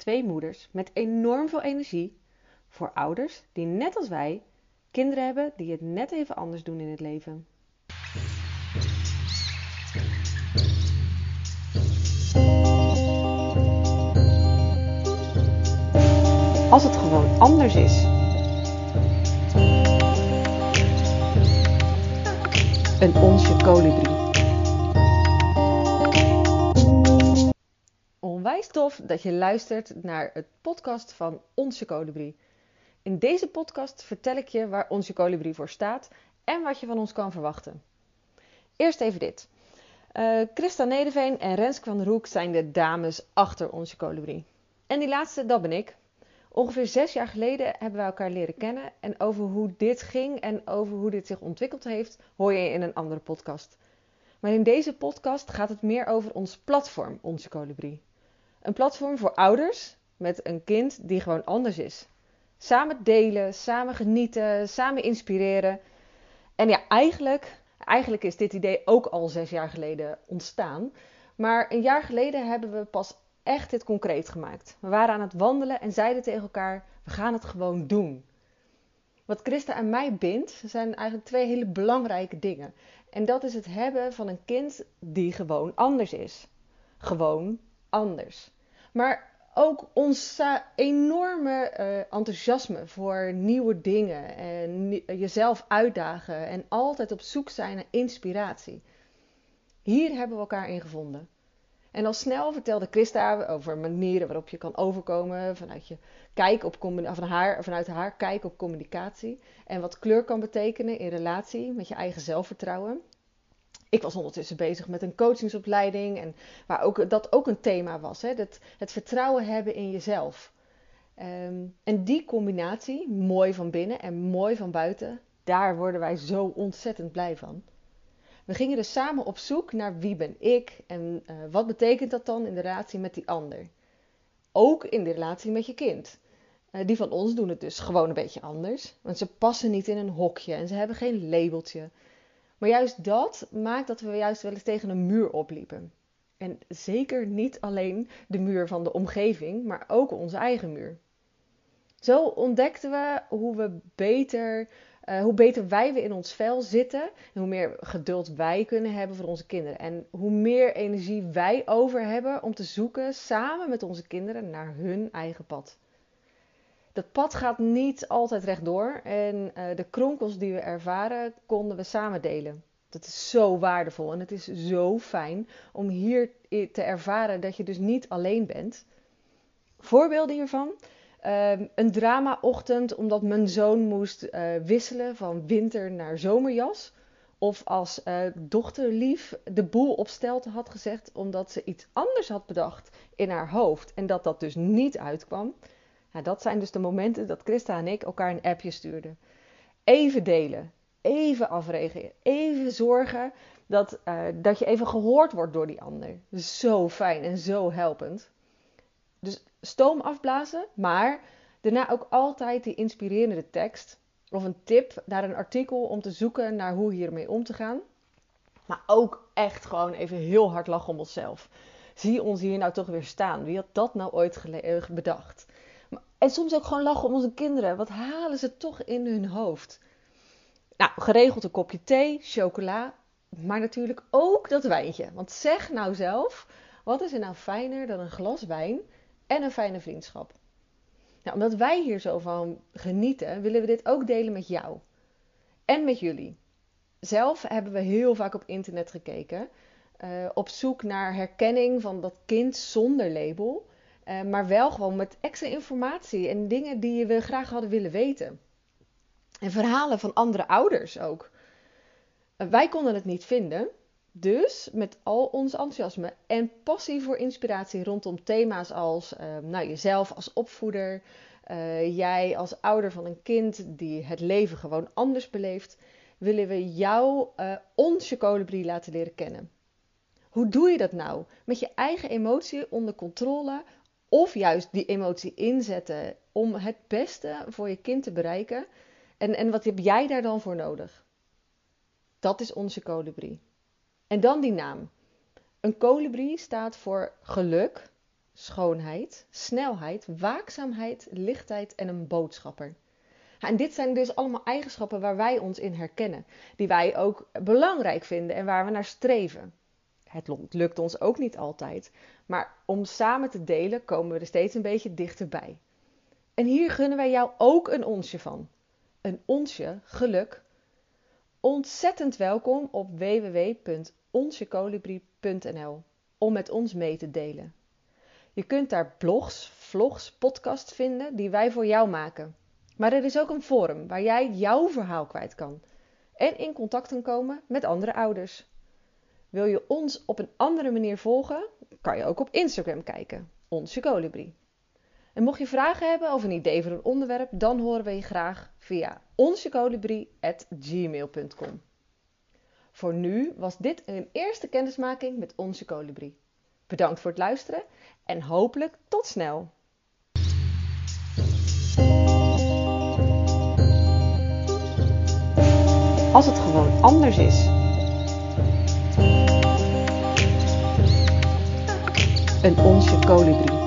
twee moeders met enorm veel energie voor ouders die net als wij kinderen hebben die het net even anders doen in het leven. Als het gewoon anders is. Een onsje kolibrie. Onwijs tof dat je luistert naar het podcast van Onsje Kolibrie. In deze podcast vertel ik je waar Onsje Kolibrie voor staat en wat je van ons kan verwachten. Eerst even dit. Uh, Christa Nedeveen en Renske van der Hoek zijn de dames achter Onsje Kolibrie. En die laatste, dat ben ik. Ongeveer zes jaar geleden hebben we elkaar leren kennen. En over hoe dit ging en over hoe dit zich ontwikkeld heeft, hoor je in een andere podcast. Maar in deze podcast gaat het meer over ons platform, Onze Colibri. Een platform voor ouders met een kind die gewoon anders is. Samen delen, samen genieten, samen inspireren. En ja, eigenlijk, eigenlijk is dit idee ook al zes jaar geleden ontstaan. Maar een jaar geleden hebben we pas echt dit concreet gemaakt. We waren aan het wandelen en zeiden tegen elkaar: we gaan het gewoon doen. Wat Christa en mij bindt, zijn eigenlijk twee hele belangrijke dingen. En dat is het hebben van een kind die gewoon anders is. Gewoon anders. Maar ook ons enorme uh, enthousiasme voor nieuwe dingen en jezelf uitdagen en altijd op zoek zijn naar inspiratie. Hier hebben we elkaar in gevonden. En al snel vertelde Christa over manieren waarop je kan overkomen vanuit, je vanuit haar kijk op communicatie. En wat kleur kan betekenen in relatie met je eigen zelfvertrouwen. Ik was ondertussen bezig met een coachingsopleiding en waar ook, dat ook een thema was. Hè? Dat, het vertrouwen hebben in jezelf. Ehm, en die combinatie, mooi van binnen en mooi van buiten, daar worden wij zo ontzettend blij van. We gingen dus samen op zoek naar wie ben ik en uh, wat betekent dat dan in de relatie met die ander. Ook in de relatie met je kind. Uh, die van ons doen het dus gewoon een beetje anders, want ze passen niet in een hokje en ze hebben geen labeltje. Maar juist dat maakt dat we juist wel eens tegen een muur opliepen. En zeker niet alleen de muur van de omgeving, maar ook onze eigen muur. Zo ontdekten we hoe we beter uh, hoe beter wij weer in ons vel zitten, en hoe meer geduld wij kunnen hebben voor onze kinderen. En hoe meer energie wij over hebben om te zoeken samen met onze kinderen naar hun eigen pad. Dat pad gaat niet altijd rechtdoor en uh, de kronkels die we ervaren konden we samen delen. Dat is zo waardevol en het is zo fijn om hier te ervaren dat je dus niet alleen bent. Voorbeelden hiervan Um, een drama-ochtend omdat mijn zoon moest uh, wisselen van winter naar zomerjas. Of als uh, dochterlief de boel op stelte had gezegd omdat ze iets anders had bedacht in haar hoofd. En dat dat dus niet uitkwam. Nou, dat zijn dus de momenten dat Christa en ik elkaar een appje stuurden. Even delen, even afreageren, even zorgen dat, uh, dat je even gehoord wordt door die ander. Zo fijn en zo helpend. Dus stoom afblazen, maar daarna ook altijd die inspirerende tekst of een tip naar een artikel om te zoeken naar hoe hiermee om te gaan. Maar ook echt gewoon even heel hard lachen om onszelf. Zie ons hier nou toch weer staan. Wie had dat nou ooit eh, bedacht? En soms ook gewoon lachen om onze kinderen. Wat halen ze toch in hun hoofd? Nou, geregeld een kopje thee, chocola, maar natuurlijk ook dat wijntje. Want zeg nou zelf, wat is er nou fijner dan een glas wijn en een fijne vriendschap. Nou, omdat wij hier zo van genieten, willen we dit ook delen met jou en met jullie. Zelf hebben we heel vaak op internet gekeken, uh, op zoek naar herkenning van dat kind zonder label, uh, maar wel gewoon met extra informatie en dingen die we graag hadden willen weten. En verhalen van andere ouders ook. Uh, wij konden het niet vinden, dus met al ons enthousiasme en passie voor inspiratie rondom thema's als uh, nou, jezelf als opvoeder, jij als ouder van een kind die het leven gewoon anders beleeft, willen we jou onze kolibrie laten leren kennen. Hoe doe je dat nou? Met je eigen emotie onder controle of juist die emotie inzetten om het beste voor je kind te bereiken? En, en wat heb jij daar dan voor nodig? Dat is onze kolibrie. En dan die naam. Een kolibrie staat voor geluk, schoonheid, snelheid, waakzaamheid, lichtheid en een boodschapper. en dit zijn dus allemaal eigenschappen waar wij ons in herkennen, die wij ook belangrijk vinden en waar we naar streven. Het lukt ons ook niet altijd, maar om samen te delen komen we er steeds een beetje dichterbij. En hier gunnen wij jou ook een onsje van. Een onsje geluk. Ontzettend welkom op www.onsecolibri.nl om met ons mee te delen. Je kunt daar blogs, vlogs, podcasts vinden die wij voor jou maken. Maar er is ook een forum waar jij jouw verhaal kwijt kan en in contact kan komen met andere ouders. Wil je ons op een andere manier volgen, kan je ook op Instagram kijken, Onze Colibri. En mocht je vragen hebben of een idee voor een onderwerp, dan horen we je graag via onzecolibri.gmail.com. Voor nu was dit een eerste kennismaking met Onze Colibri. Bedankt voor het luisteren en hopelijk tot snel! Als het gewoon anders is. Een onsje kolibrie.